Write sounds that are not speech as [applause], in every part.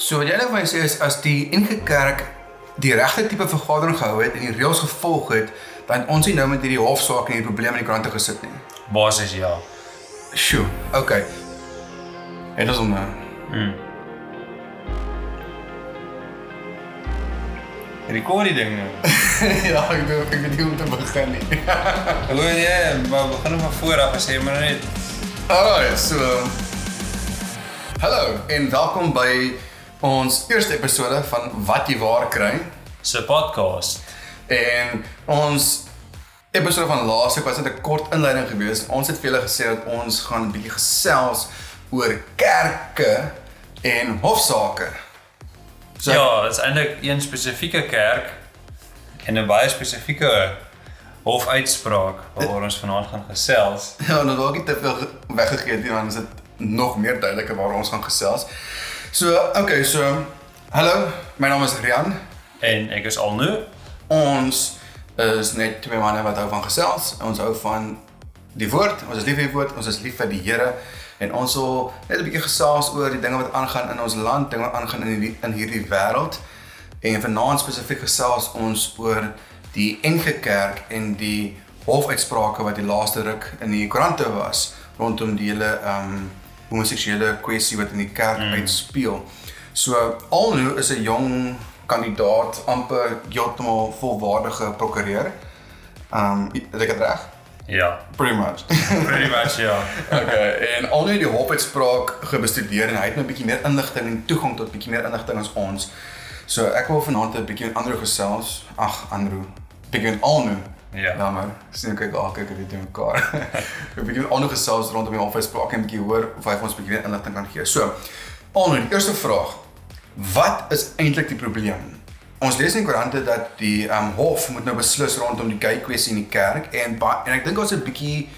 So wat jy nou vir my sê is as die NG Kerk die regte tipe vergadering gehou het en die reëls gevolg het, dan ons nie nou met hierdie hofsaak en hierdie probleme in die koerante gesit nie. Basies ja. Sjoe, okay. En dis om nou. Rekord die ding nou. [laughs] ja, ek dink ek weet nie hoe om te begin nie. [laughs] O nee, maar begin van voor af as jy maar net Alright, so Hallo en welkom by ons eerste episode van Wat jy waar kry. se podcast. En ons episode van laas week was net 'n kort inleiding geweest. Ons het vir julle gesê dat ons gaan 'n bietjie gesels oor kerke en hofsaake. So, Ja, dit is eintlik een spesifieke kerk en 'n baie spesifieke hofuitspraak waaroor ons vanaand gaan gesels. Ja, nou dalk nie te veel ge- weggegee het dan is dit nog meer duideliker waar ons gaan gesels. So, okay, so hallo, my naam is Rian. En ek is al nou Ons is net twee manne wat hou van gesels. Ons hou van die woord. Ons is lief vir die woord. Ons is lief vir die Here en ons wil net 'n bietjie gesels oor die dinge wat aangaan in ons land, dinge wat aangaan in hierdie in hierdie wêreld. En vanaand spesifiek gesels ons oor die NG Kerk en die hofuitsprake wat die laaste ruk in die koerante was rondom die hele ehm um, homoseksuele kwessie wat in die kerk mm. uitspeel. So Alnu is 'n jong kandidaat amper heeltemal volwaardige prokureur. Ehm um, het ek dit reg? ja, Pretty much. [laughs] pretty much ja. okay, en al net die hofuitspraak gebestudeer en hy het nou 'n bietjie meer inligting en toegang tot bietjie meer inligting as ons. So ek wil vanaand 'n bietjie met Andrew gesels. Ag, Andrew. Bietjie met Alnu. Ja. Ja maar, sien kyk al kyk dit in mekaar. 'n bietjie Alnu gesels rondom die hofuitspraak en 'n bietjie hoor of hy vir ons 'n bietjie meer inligting kan gee. So, Alnu, die eerste vraag. Wat is eintlik die probleem? Ons lees in die koerante dat die ehm um, hof moet nou beslis rondom die gay kwessie in die kerk en en ek dink ons 'n bietjie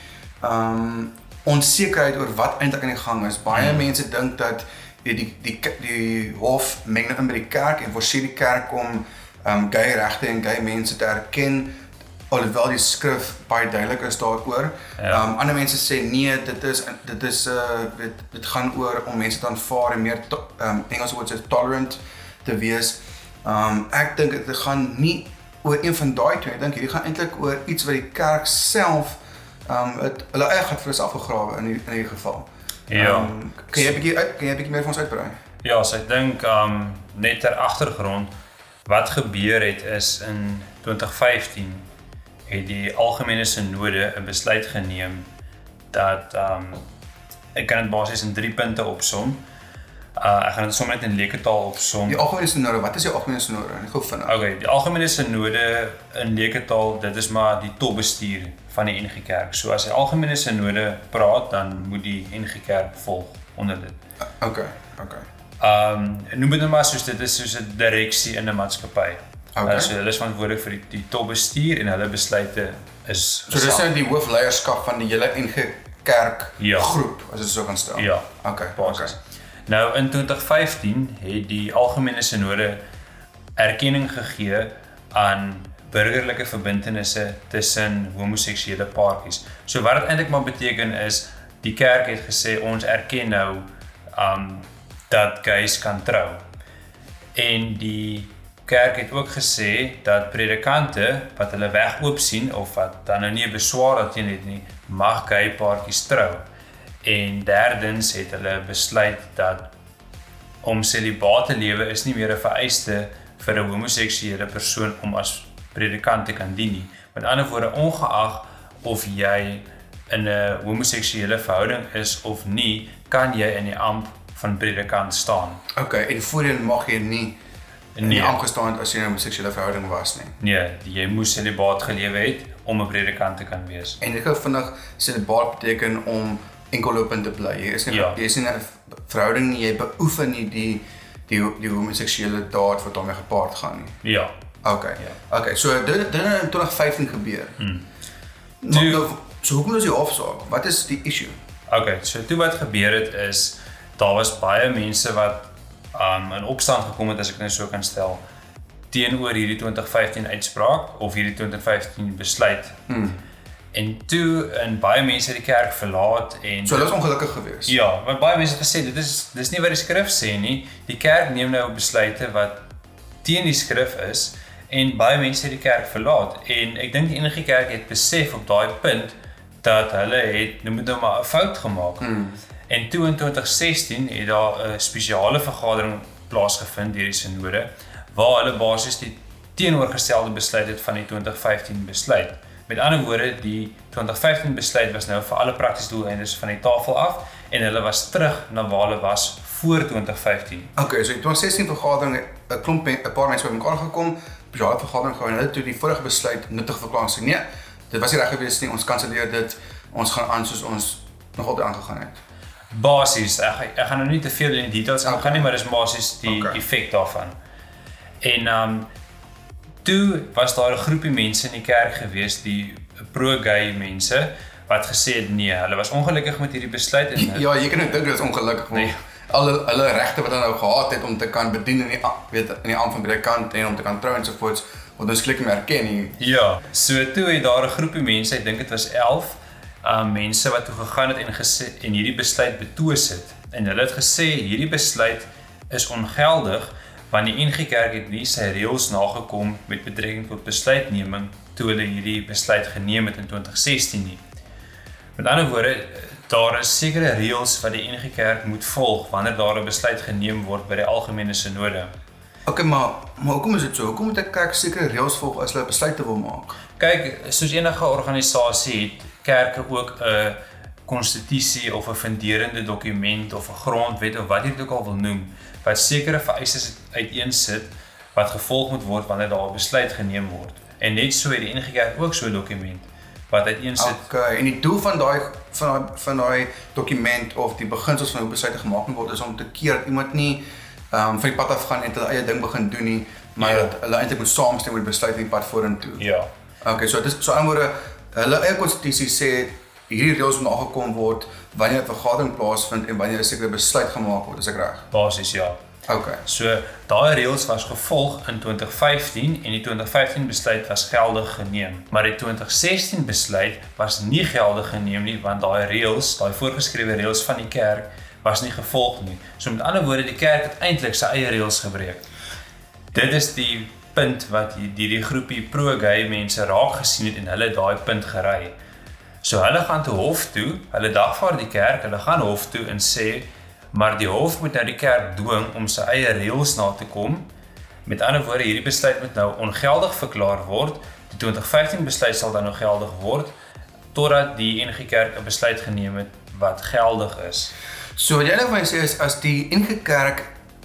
ehm um, onsekerheid oor wat eintlik aan die gang is. Baie hmm. mense dink dat die die die die hof meng nou in by die kerk en forceer die kerk om ehm um, gay regte en gay mense te erken alhoewel die skrif baie duidelik is daaroor. Ehm Ja. um, ander mense sê nee, dit is dit is uh dit dit gaan oor om mense te aanvaar en meer to- ehm um, Engels woord sê tolerant te wees. Ehm um, ek dink dit gaan nie oor een van daai twee. Ek dink hierdie gaan eintlik oor iets wat die kerk self ehm um, het hulle eie gat vir self gegrawe in die, in hierdie geval. Ja. Ehm, kan jy 'n bietjie kan jy 'n bietjie meer vir ons uitbrei? Ja, so ek dink um net ter agtergrond wat gebeur het is in 2015 het die algemene sinode 'n besluit geneem dat um ek kan dit basies in 3 punte opsom. Uh ek gaan dit sommer net in leuke taal opsom. Die algemene sinode, wat is die algemene sinode? Ek gou vinnig. Okay, die algemene sinode in leuke taal, dit is maar die topbestuur van die NG Kerk. So as die algemene sinode praat, dan moet die NG Kerk volg onder dit. Okay, okay. Ehm um, noem dit nou maar soos dit is soos 'n direksie in 'n maatskappy. Okay. Uh, so hulle is verantwoordelik vir die, die topbestuur en hulle besluite is So dis nou die hoofleierskap van die hele NG Kerk Ja. groep, as dit so kan stel. Ja, Okay, basis. Nou in 2015 het die algemene sinode erkenning gegee aan burgerlike verbintenisse tussen homoseksuele paartjies. So wat dit eintlik maar beteken is die kerk het gesê ons erken nou um dat gays kan trou. En die kerk het ook gesê dat predikante wat hulle weg oop sien of wat dan nou nie 'n beswaar daarteen het nie, mag gay paartjies trou. En derdens het hulle besluit dat om celibaat te lewe is nie meer 'n vereiste vir 'n homoseksuele persoon om as predikant te kan dien nie. Met ander woorde, ongeag of jy in 'n homoseksuele verhouding is of nie, kan jy in die amp van predikant staan. Okay, en voorheen mag jy nie in die Nee. amp gestaan het as jy 'n seksuele verhouding was nie. Nee, jy moes celibaat gelewe het om 'n predikant te kan wees. En ek gou vinnig celibaat beteken om enkellopend te bly. Jy is nie Ja. jy is nie 'n verhouding nie, jy beoefen nie die die die homoseksuele daad wat daarmee gepaard gaan nie. Ja. Okay. Ja. Okay, so dit dit het in 2015 gebeur. Hmm. Nou, Toe- nou, so hoekom is die hofsaak? Wat is die issue? Okay, so toe wat gebeur het is daar was baie mense wat um in opstand gekom het as ek dit sou kan stel teenoor hierdie 2015 uitspraak of hierdie 2015 besluit. Hmm. En toe in baie mense die kerk verlaat en So hulle is ongelukkig geweest. Ja, want baie mense het gesê dit is dis nie wat die skrif sê nie. Die kerk neem nou besluite wat teen die skrif is en baie mense het die kerk verlaat en ek dink enige kerk het besef op daai punt dat hulle het noem dit nou maar 'n fout gemaak. Mm. En toe in 2016 het daar 'n spesiale vergadering plaasgevind deur die sinode waar hulle basies die teenoorgestelde besluit het van die 2015 besluit. Met ander woorde, die 2015 besluit was nou vir alle praktiese doeleindes van die tafel af en hulle was terug na waar hulle was voor 2015. Okay, so in 2016 vergadering 'n klomp 'n paar mense bymekaar gekom, spesiale vergadering gehou en hulle het toe die vorige besluit nuttig verklaar sê nee, dit was nie reg geweest nie. Ons kanselleer dit. Ons gaan aan soos ons nog altyd aangegaan het. Basies, ek ek gaan nou nie te veel in die details aangaan nie, maar dis basies die Okay. okay. effek daarvan. En um toe was daar 'n groepie mense in die kerk gewees, die pro-gay mense wat gesê het nee, hulle was ongelukkig met hierdie besluit en hulle- Ja, jy kan net dink dit is ongelukkig want Nee. al hulle- regte wat hulle nou gehad het om te kan bedien in die weet in die aand van predikant en om te kan trou en so voort, word ons klik nie meer erken nie. Ja, so toe het daar 'n groepie mense, ek dink dit was 11, um mense wat toe gegaan het en gesê en hierdie besluit betwis het. En hulle het gesê hierdie besluit is ongeldig want die NG Kerk het nie sy reëls nagekom met betrekking tot besluitneming toe hulle hierdie besluit geneem het in 2016 nie. Met ander woorde, daar is sekere reëls wat die NG Kerk moet volg wanneer daar 'n besluit geneem word by die algemene sinode. Okay, maar maar hoekom is dit so? Hoekom moet ek kyk sekere reëls volg as hulle besluite wil maak? Kyk, soos enige organisasie het kerke ook 'n konstitusie of 'n funderende dokument of 'n grondwet of wat jy dit ook al wil noem wat sekere vereistes uiteensit wat gevolg moet word wanneer daar 'n besluit geneem word. En net so het die NG Kerk ook so 'n dokument wat uiteensit. Okay, en die doel van daai van daai van daai dokument of die beginsels van hoe besluite gemaak moet word is om te keer dat iemand nie ehm um, van die pad af gaan en hulle eie ding begin doen nie, maar Ja. dat hulle eintlik moet saamstem met die besluit in die pad vorentoe. Ja. Okay, so dit is so anderwoorde hulle eie konstitusie sê hierdie reëls moet nagekom word wanneer 'n vergadering plaasvind en wanneer 'n sekere besluit gemaak word, is ek reg? Basies ja. Okay. So daai reëls was gevolg in 2015 en die 2015 besluit was geldig geneem. Maar die 2016 besluit was nie geldig geneem nie want daai reëls, daai voorgeskrewe reëls van die kerk was nie gevolg nie. So met ander woorde, die kerk het eintlik sy eie reëls gebreek. Dit is die punt wat hierdie die groepie pro-gay mense raak gesien het en hulle daai punt gery. So hulle gaan toe hof toe, hulle dagvaar die kerk, hulle gaan hof toe en sê maar die hof moet nou die kerk dwing om sy eie reëls na te kom. Met ander woorde, hierdie besluit moet nou ongeldig verklaar word. Die 2015 besluit sal dan nog geldig word totdat die NG Kerk 'n besluit geneem het wat geldig is. So wat jy nou vir my sê is as die NG Kerk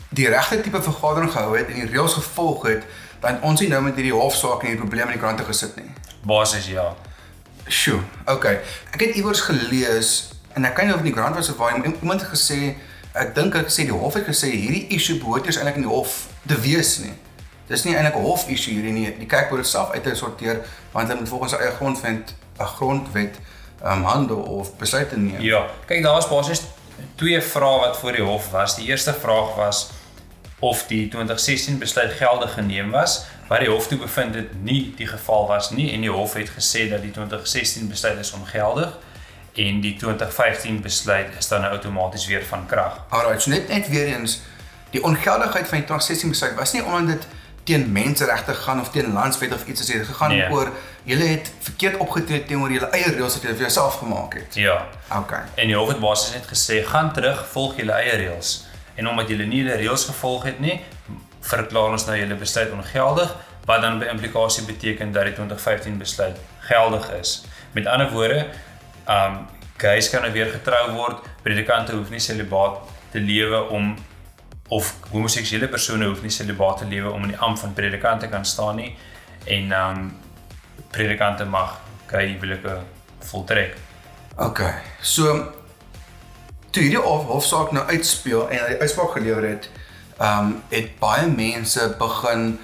die regte tipe vergadering gehou het en die reëls gevolg het, dan het ons nie nou met hierdie hofsaak en hierdie probleme in die koerante gesit nie. Basies ja. Sjoe, okay. Ek het iewers gelees en ek kan nie of in die koerant was of waar iemand het gesê ek dink ek gesê die hof het gesê hierdie issue behoort eers eintlik in die hof te wees nie. Dis nie eintlik 'n hof issue hierdie nie. Die kerk moet dit self uitsorteer want hulle moet volgens eie grondwet 'n grondwet um, handel of besluite neem. Ja, kyk daar's basies twee vrae wat voor die hof was. Die eerste vraag was of die 2016 besluit geldig geneem was, wat die hof toe bevind het nie die geval was nie en die hof het gesê dat die 2016 besluit is ongeldig en die 2015 besluit is dan nou outomaties weer van krag. Alright, so net net weer eens die ongeldigheid van die 2016 besluit was nie omdat dit teen menseregte gaan of teen landswet of iets as dit gegaan Nee. oor julle het verkeerd opgetree teenoor julle eie reëls wat julle vir jouself gemaak het. Ja, Okay. en die hof het basies net gesê gaan terug, volg julle eie reëls. En omdat julle nie julle reëls gevolg het nie, verklaar ons nou julle besluit ongeldig, wat dan by implikasie beteken dat die 2015 besluit geldig is. Met ander woorde, um gays kan nou weer getrou word, predikante hoef nie celibaat te lewe om of homoseksuele persone hoef nie celibaat te lewe om in die ampt van predikant te kan staan nie en um predikante mag gay huwelike voltrek. Okay. So toe hierdie hof, hofsaak nou uitspeel en hy uitspraak gelewer het, ehm um, het baie mense begin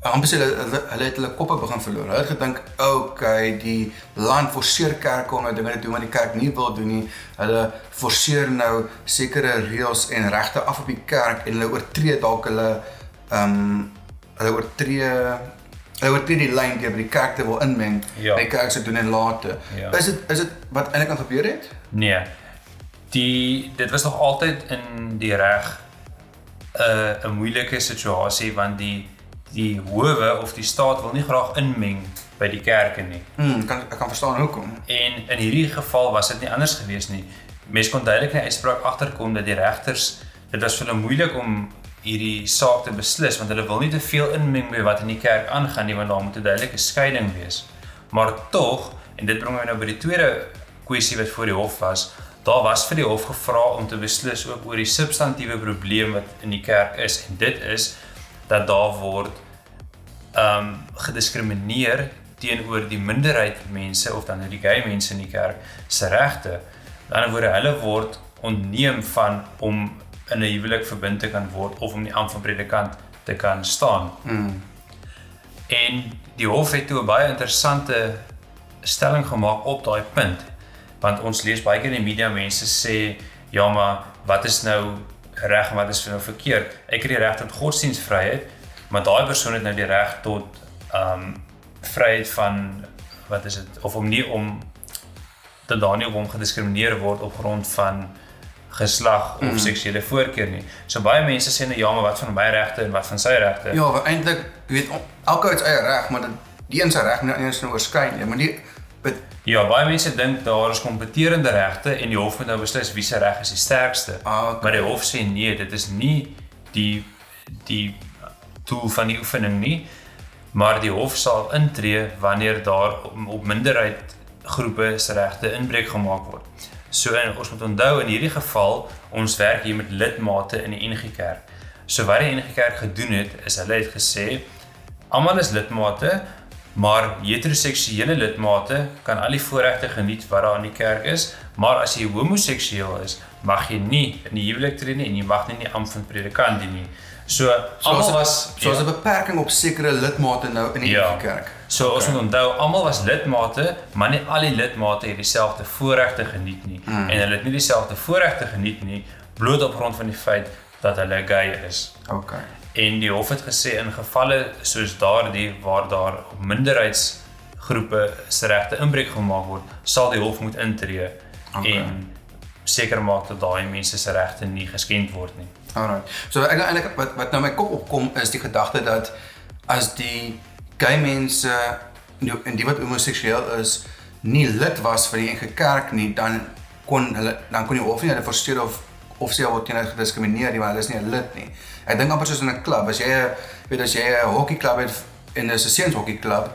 amper sê hulle hulle het hulle koppe begin verloor. Hulle het gedink, okay, die land forceer kerke om nou dinge te doen wat die kerk nie wil doen nie. Hulle forceer nou sekere reëls en regte af op die kerk en hulle oortree dalk hulle ehm um, hulle oortree hulle oortree die lyn deur by die kerk te wil inmeng. Ja. Die kerk se doen en late. Ja. Is dit is dit wat eintlik aan gebeur het? Nee. Die dit was nog altyd in die reg 'n uh, 'n moeilike situasie want die die howe of die staat wil nie graag inmeng by die kerke nie. Hmm, kan ek kan verstaan hoekom. En in hierdie geval was dit nie anders gewees nie. Mense kon duidelik in die uitspraak agterkom dat die regters dit was vir hulle moeilik om hierdie saak te beslis want hulle wil nie te veel inmeng by wat in die kerk aangaan nie want daar moet 'n duidelike skeiding wees. Maar tog, en dit bring my nou by die tweede kwessie wat voor die hof was, daar was vir die hof gevra om te beslis ook oor die substantiëre probleem wat in die kerk is en dit is dat daar word ehm um, gediskrimineer teenoor die minderheid mense of dan nou die gay mense in die kerk se regte. Aan die ander woorde, hulle word ontneem van om in 'n huwelik verbind te kan word of om die ampt van predikant te kan staan. Hmm. En die hof het toe 'n baie interessante stelling gemaak op daai punt. Want ons lees baie keer in die media mense sê, "Ja, maar wat is nou reg en wat is nou verkeerd? Ek het die reg tot godsdienstvryheid, maar daai persoon het nou die reg tot ehm um, vryheid van wat is dit of om nie om dat daar nie op hom gediskrimineer word op grond van geslag of mm. seksuele voorkeur nie. So baie mense sê nou ja, maar wat van my regte en wat van sy regte? Ja, eintlik, jy weet, elke ou het sy eie reg, maar dit die een se reg moet nie eens nou oorskyn nie, maar nie Ja, baie mense dink daar is kompeterende regte en die hof moet nou beslis wie se reg is die sterkste. Ah, okay. Maar die hof sê nee, dit is nie die die doel van die oefening nie, maar die hof sal intree wanneer daar op, op minderheid groepe se regte inbreuk gemaak word. So en ons moet onthou in hierdie geval ons werk hier met lidmate in die NG Kerk. So wat die NG Kerk gedoen het is hulle het gesê almal is lidmate, maar heteroseksuele lidmate kan al die voorregte geniet wat daar in die kerk is, maar as jy homoseksueel is, mag jy nie in die huwelik tree nie en jy mag nie in die ampt van predikant dien nie. So almal soos was soos 'n beperking op sekere lidmate nou in die Ja. ja. kerk. So okay. ons moet onthou almal was lidmate, maar nie al die lidmate het dieselfde voorregte geniet nie mm. en hulle het nie dieselfde voorregte geniet nie bloot op grond van die feit dat hulle gay is. Okay. En die hof het gesê in gevalle soos daardie waar daar op minderheidsgroepe se regte inbreuk gemaak word, sal die hof moet intree Okay. en seker maak dat daai mense se regte nie geskend word nie. Alright. So ek eintlik wat wat nou my kop opkom is die gedagte dat as die gay mense en die wat homoseksueel is nie lid was van die NG Kerk nie, dan kon hulle dan kon die hof nie hulle versteur of of sê word teen hulle gediskrimineer nie, want hulle is nie 'n lid nie. Ek dink amper soos in 'n klub, as jy 'n weet as jy 'n hockeyklub het en dis 'n seuns hockeyklub,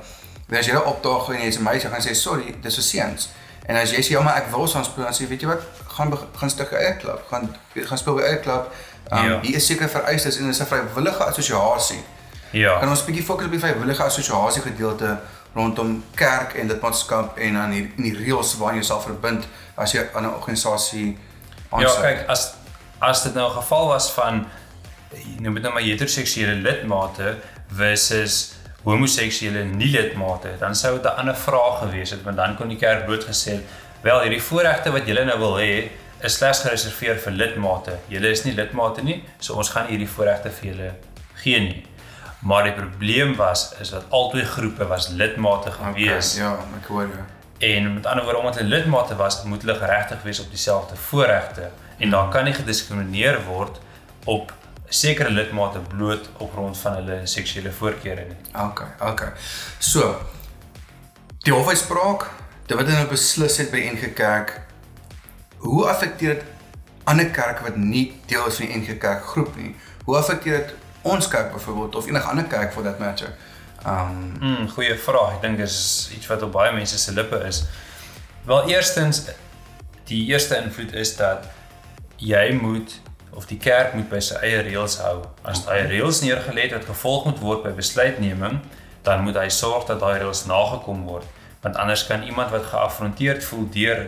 dan as jy daar opdaag en jy's 'n meisie gaan sê sorry, dis vir seuns. En as jy sê ja maar ek wil saam speel, dan sê weet jy wat, gaan gaan stuk 'n eie klub, gaan gaan speel by 'n eie klub. Um, Ja. Hier is seker vereistes en dis 'n vrywillige assosiasie. Ja. Kan ons 'n bietjie fokus op die vrywillige assosiasie gedeelte rondom kerk en lidmaatskap en dan die in die reëls waaraan jy sal verbind as jy aan 'n organisasie Ja, kyk, as as dit nou 'n geval was van nou met nou maar heteroseksuele lidmate versus homoseksuele nie lidmate, dan sou dit 'n ander vraag gewees het, want dan kon die kerk bloot gesê het, wel hierdie voorregte wat julle nou wil hê, is slegs gereserveer vir lidmate. Julle is nie lidmate nie, so ons gaan hierdie voorregte vir julle gee nie. Maar die probleem was is dat albei groepe was lidmate gewees. Okay, ja, ek hoor jou. En met ander woorde omdat hulle lidmate was, moet hulle geregtig wees op dieselfde voorregte en daar kan nie gediskrimineer word op sekere lidmate bloot op grond van hulle seksuele voorkeure nie. Okay, okay. So die hofuitspraak, dit wat hulle nou beslis het by die NG Kerk, hoe affekteer dit ander kerke wat nie deel is van die NG Kerk groep nie? Hoe affekteer dit ons kerk byvoorbeeld of enige ander kerk for that matter? Um Mm, goeie vraag. Ek dink dis iets wat op baie mense se lippe is. Wel eerstens die eerste invloed is dat jy moet of die kerk moet by sy eie reëls hou. As hy reëls neergelê het wat gevolg moet word by besluitneming, dan moet hy sorg dat daai reëls nagekom word, want anders kan iemand wat geaffronteerd voel deur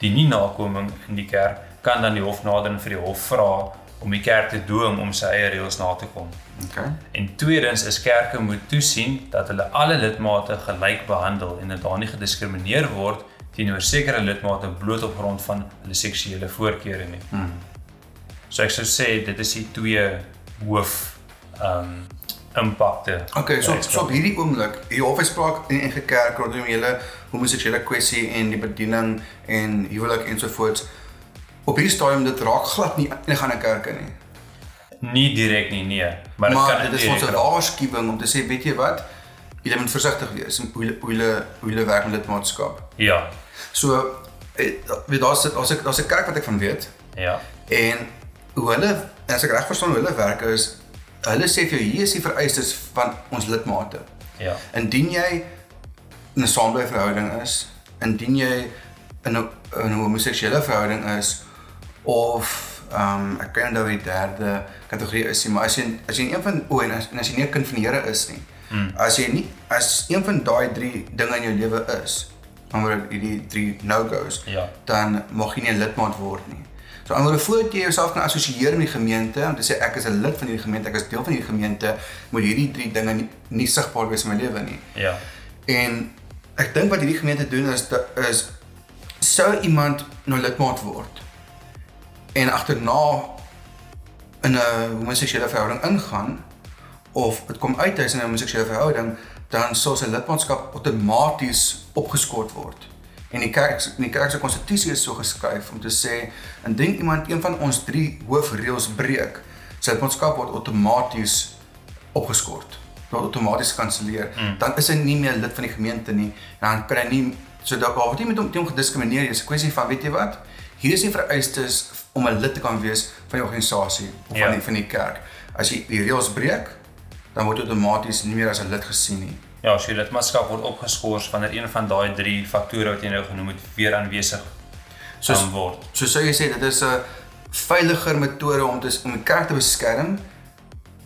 die nie nakoming in die kerk kan dan die hof nader en vir die hof vra om die kerk te dwing om sy eie reëls na te kom. okay. En tweedens is kerke moet toesien dat hulle alle lidmate gelyk behandel en dat daar nie gediskrimineer word teenoor sekere lidmate bloot op grond van hulle seksuele voorkeure nie. Hmm. So ek sou sê dit is die twee hoof ehm um, impakte. Okay, so so op hierdie oomblik, die hofspraak in enige kerk rondom hele homoseksuele kwessie en die bediening en huwelik ensovoorts. Op hierdie stadium dit raak glad nie enige ander kerke nie. nie direk nie, nee, maar dit Maar kan dit is ons 'n waarskuwing om te sê, weet jy wat? Julle moet versigtig wees hoe julle hoe julle hoe julle werk met lidmaatskap. Ja. So eh, weet daar's daar's 'n daar's 'n kerk wat ek van weet Ja. en hoe hulle as ek reg verstaan hoe hulle werk is hulle sê vir jou hier is die vereistes van ons lidmate. Ja. Indien jy in 'n saambly verhouding is, indien jy in 'n in 'n homoseksuele verhouding is of ehm um, ek kan nou die derde kategorie is, nie, maar as jy as jy een van o en as, en as jy nie 'n kind van die Here is nie. Hmm. As jy nie as een van daai drie dinge in jou lewe is, maar hierdie drie no-go's, Ja. dan mag jy nie 'n lidmaat word nie. So anders voordat jy jouself kan assosieer met die gemeente om te sê ek is 'n lid van hierdie gemeente, ek is deel van hierdie gemeente, moet hierdie drie dinge nie, nie sigbaar wees in my lewe nie. Ja. En ek dink wat hierdie gemeente doen is is sou iemand nou lidmaat word en agterna in 'n homoseksuele verhouding ingaan of dit kom uit hy's in 'n homoseksuele verhouding, dan sal sy lidmaatskap outomaties opgeskort word. En die kerk in die kerk se konstitusie is so geskryf om te sê indien iemand een van ons drie hoofreëls breek, sy lidmaatskap word outomaties opgeskort. Word outomaties gekanselleer. Mm. Dan is hy nie meer lid van die gemeente nie. Dan kan hy nie so daar word nie met hom teen gediskrimineer. Dis 'n kwessie van weet jy wat? Hier is die vereistes om 'n lid te kan wees van die organisasie of Ja. van die van die kerk. As jy die reëls breek, dan word jy outomaties nie meer as 'n lid gesien nie. Ja, so jou lidmaatskap word opgeskort wanneer een van daai drie faktore wat jy nou genoem het weer aanwesig Soos- um, word. So sou jy sê dit is 'n veiliger metode om te om die kerk te beskerm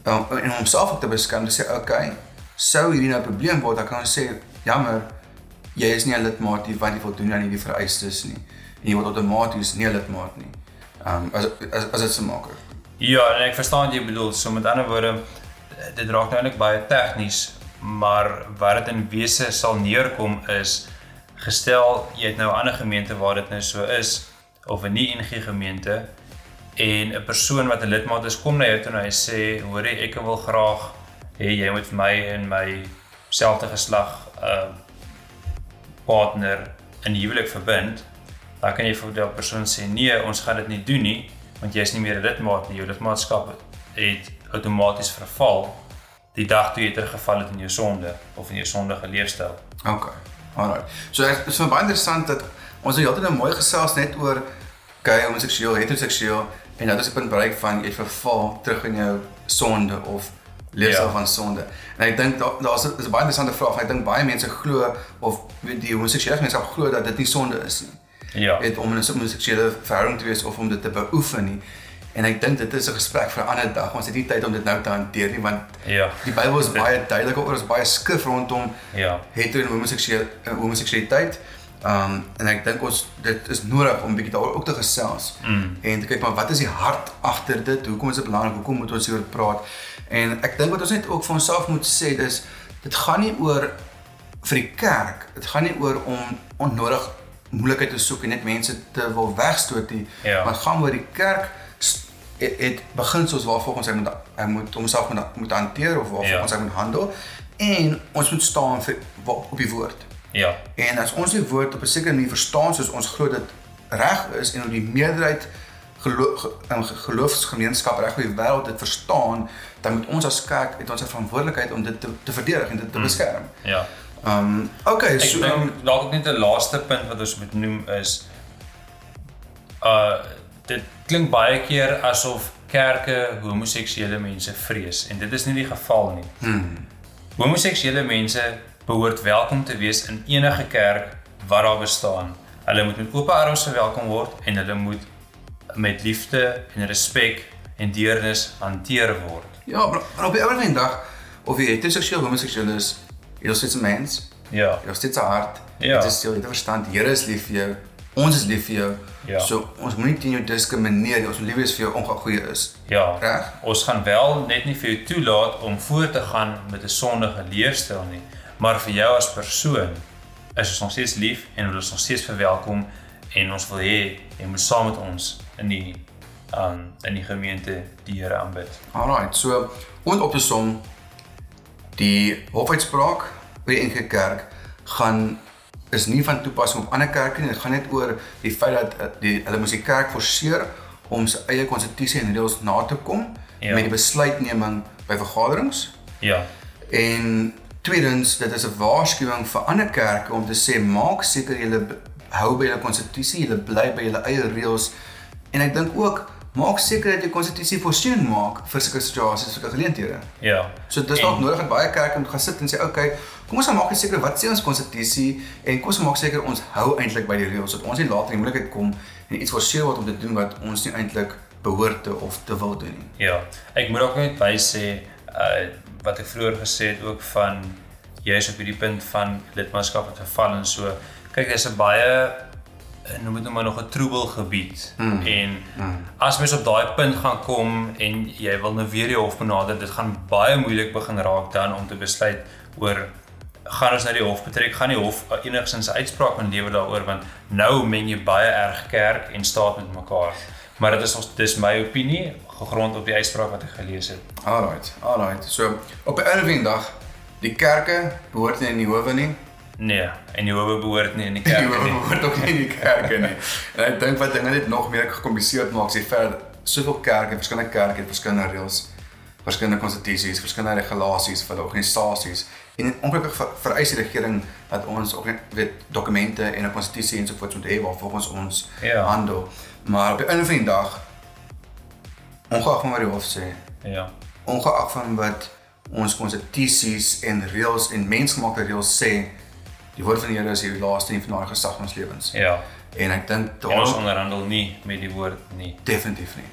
um, en om homself ook te beskerm te sê okay, sou hierdie nou 'n probleem word, dan kan ons sê jammer, jy is nie 'n lidmaat nie want jy voldoen aan hierdie vereistes nie. En jy word outomaties nie 'n lidmaat nie. Um as as as dit se maak. Ja, en ek verstaan wat jy bedoel. So met ander woorde, dit raak nou eintlik baie tegnies, maar wat dit in wese sal neerkom is gestel jy het nou 'n ander gemeente waar dit nou so is of 'n nie NG gemeente en 'n persoon wat 'n lidmaat is kom na jou toe en hy sê, "Hoerie, ek wil graag hê jy moet vir my en my selfde geslag 'n uh, partner in huwelik verbind." Dan kan jy vir daardie persoon sê, "Nee, ons gaan dit nie doen nie, want jy is nie meer 'n lidmaat nie. Jou lidmaatskap het outomaties verval die dag toe jy teruggeval het in jou sonde of in jou sondige leefstyl." Okay. Alright. So dit is vir baie interessant dat ons het altyd nou mooi gesels net oor gay, homoseksueel, heteroseksueel en nou is die punt bereik van jy verval terug in jou sonde of leefstyl Ja. van sonde. En ek dink daar daar's 'n is 'n baie interessante vraag. Ek dink baie mense glo of die homoseksuele gemeenskap glo dat dit nie sonde is nie. Ja. Weet om in 'n homoseksuele verhouding te wees of om dit te beoefen nie. En ek dink dit is 'n gesprek vir 'n ander dag. Ons het nie tyd om dit nou te hanteer nie want Ja. die Bybel is baie duidelik oor, ons baie skrif rondom Ja. hetero en homoseksueel eh, homoseksualiteit. Um en ek dink ons dit is nodig om bietjie daaroor ook te gesels Mm. en te kyk maar wat is die hart agter dit? Hoekom is dit belangrik? Hoekom moet ons hieroor praat? En ek dink wat ons net ook vir onsself moet sê dis dit gaan nie oor vir die kerk. Dit gaan nie oor om onnodig moeilikheid te soek en net mense te wil wegstoot nie. Ja. Maar gaan oor die kerk het, het beginsels waarvolgens hy moet hy moet homself moet, moet hanteer of waarvolgens Ja. hy moet handel en ons moet staan vir op die woord. Ja. En as ons die woord op 'n sekere manier verstaan soos ons glo dit reg is en hoe die meerderheid gelo ge- in geloofsgemeenskap reg oor die wêreld dit verstaan, dan moet ons as kerk het ons 'n verantwoordelikheid om dit te, te verdedig en dit te beskerm. Ja. Um okay, Ek so dink um, dalk ook net 'n laaste punt wat ons moet noem is uh dit klink baie keer asof kerke homoseksuele mense vrees en dit is nie die geval nie. hmm, Homoseksuele mense behoort welkom te wees in enige kerk wat daar bestaan. Hulle moet met oop arms verwelkom word en hulle moet met liefde en respek en deernis hanteer word. ja, maar, op die en dag of jy heteroseksueel of homoseksueel is, jy is 'n mens, Ja. jy is 'n hart. Ja. Dit is jy het verstand, die Here is lief vir jou. Ons is lief vir jou. Ja. So ons moenie teen jou diskrimineer. Ons moet lief wees vir jou ongeag hoe jy is. Ja. Reg? Ons gaan wel net nie vir jou toelaat om voort te gaan met 'n sondige leefstyl nie, maar vir jou as persoon is ons nog steeds lief en wil ons nog steeds verwelkom en ons wil hê jy moet saam met ons in die um in die gemeente die Here aanbid. Alright, so om op te som, Die hofuitspraak by die NG Kerk gaan is nie van toepassing op ander kerke nie. Dit gaan net oor die feit dat eh, die hulle moes die kerk forceer om sy eie konstitusie en reëls na te kom Ja. met die besluitneming by vergaderings. Ja. En tweedens, dit is 'n waarskuwing vir ander kerke om te sê maak seker julle hou by julle konstitusie, julle bly by julle eie reëls. En ek dink ook maak seker dat jy konstitusie voorsiening maak vir sulke situasies, sulke geleenthede. Ja. So dis En- dalk nodig dat baie kerke moet gaan sit en sê, "Oké, okay, kom ons maak net seker wat sê ons konstitusie en kom ons maak seker ons hou eintlik by die reëls sodat ons nie later in die moeilikheid kom en iets forceer word om te doen wat ons nie eintlik behoort te of te wil doen nie." Ja, ek moet ook net by sê uh wat ek vroeër gesê het ook van jy's op hierdie punt van lidmaatskap het verval en so. Kyk, dis 'n baie noem dit nou maar nog 'n troebel gebied. Mm. En mm. as mens op daai punt gaan kom en jy wil nou weer die hof benader, dit gaan baie moeilik begin raak dan om te besluit oor gaan ons nou die hof betrek, gaan die hof enigstens uitspraak kan lewer daaroor want nou meng jy baie erg kerk en staat met mekaar. Maar dit is ons dis my opinie gegrond op die uitspraak wat ek gelees het. Alright, alright. So op 'n einde van die dag, die kerke behoort nie in die howe nie. Nee, en howe behoort nie in die [laughs] kerk nie. behoort ook nie in die kerke nie. En ek dink wat dinge net nog meer gekompliseerd maak, feit dat soveel kerke, verskillende kerke het verskillende reëls, verskillende konstitusies, verskillende regulasies vir organisasies. En ongelukkig ver, vereis die regering dat ons ook net weet dokumente en 'n konstitusie ensovoorts moet hê waarvolgens ons Ja. handel. Maar op die einde van die dag ongeag van wat die hof sê, Ja. ongeag van wat ons konstitusies en reëls en mensgemaakte reëls sê, die woord van die Here is die laaste en finale gesag van ons lewens. Ja. En ek dink En ons daarom onderhandel nie met die woord nie. definitief nie.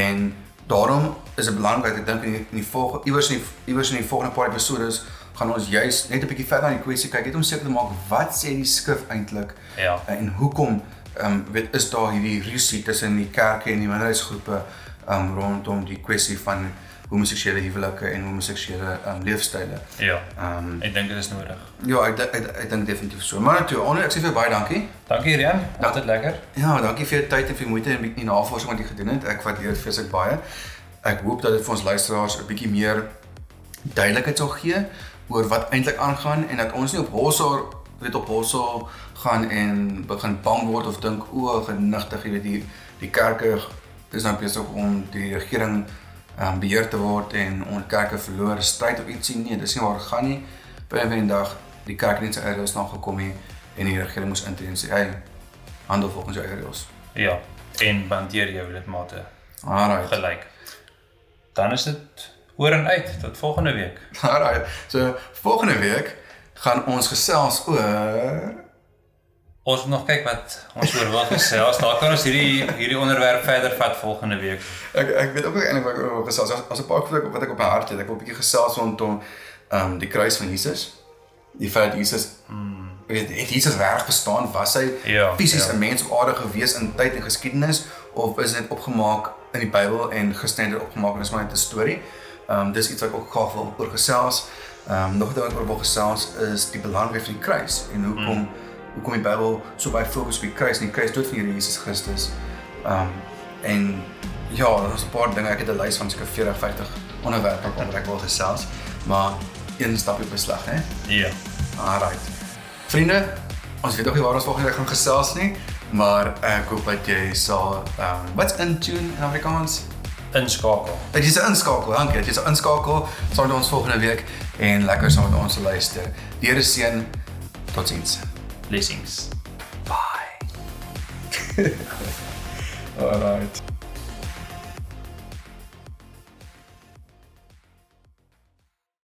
En daarom is dit belangrik ek dink in die, in die volgende iewers in die, iewers in die volgende paar episodes gaan ons juis net 'n bietjie verder aan die kwessie kyk net om seker te maak wat sê die skrif eintlik Ja. en hoekom ehm um, weet is daar hierdie rusie tussen die kerke en die minderheidsgroepe ehm um, rondom die kwessie van homoseksuele huwelike en homoseksuele um, leefstyle. Ja. Ehm um, Ek dink dit is nodig. ja, ek ek, ek, ek dink definitief so. Maar toe, onder ek sê vir jou baie dankie. Dankie Rian. Altyd lekker. Ja, dankie vir jou tyd en vir die moeite en die navorsing wat jy gedoen het. Ek waardeer dit vreeslik baie. Ek hoop dat dit vir ons luisteraars 'n bietjie meer duidelikheid sal gee oor wat eintlik aangaan en dat ons nie op hossel weet op hossel gaan en begin bang word of dink o, genigtig, jy weet die die kerke is nou besig om die regering um, beheer te word en ons kerke verloor stryd of ietsie nee, dis nie waar gaan nie. By 'n van die kerk het nie sy eie reëls nagekom nie en die regering moes intree en sê, "Hey, handel volgens jou eie reëls." Ja. En bandeer jou lidmate Alright. gelyk. Dan is dit oor en uit tot volgende week. [laughs] Alright. So volgende week gaan ons gesels oor Ons moet nog kyk wat ons oor wil gesels. Daar kan ons hierdie hierdie onderwerp verder vat volgende week. ek ek weet ook eintlik wat ek oor wil gesels. As, as 'n paar goed wat ek op my hart het. Ek wil 'n bietjie gesels rondom ehm um, die kruis van Jesus. Die feit dat Jesus mm. weet het Jesus reg bestaan? Was hy Ja, fisies ja. 'n mens op aarde gewees in tyd en geskiedenis of is dit opgemaak in die Bybel en gestender opgemaak en is maar net 'n storie? Ehm um, dis iets wat ek ook graag wil oor gesels. Ehm um, nog 'n ding wat ek oor wil gesels is die belangrikheid van die kruis en hoekom mm. Hoekom die Bybel so baie fokus op die kruis en die kruis dood van Here Jesus Christus. Ehm um, en ja, daar's 'n paar dinge. Ek het 'n lys van seker 40, 50 onderwerpe waaroor ek wil gesels, maar een stapie 'n slag, hè. Ja. Alright. Vriende, ons weet nog nie waar ons volgende week gaan gesels nie, maar ek hoop dat jy sal ehm um, wat's in tune in Afrikaans? Inskakel. Dat jy se inskakel, dankie. Dat jy se inskakel saam met ons volgende week en lekker saam met ons te luister. Die Here seën. Totsiens. Blessings. Bye. [laughs] All right.